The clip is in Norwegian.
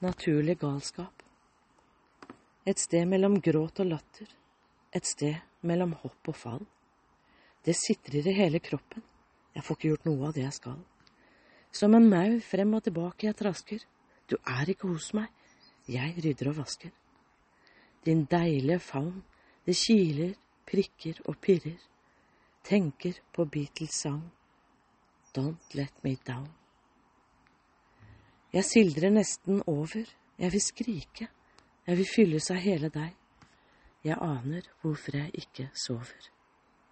Naturlig galskap. Et sted mellom gråt og latter. Et sted mellom hopp og fall. Det sitrer i hele kroppen. Jeg får ikke gjort noe av det jeg skal. Som en mau frem og tilbake jeg trasker. Du er ikke hos meg. Jeg rydder og vasker. Din deilige favn, det kiler, prikker og pirrer. Tenker på Beatles sang. Don't let me down. Jeg sildrer nesten over. Jeg vil skrike. Jeg vil fylles av hele deg. Jeg aner hvorfor jeg ikke sover.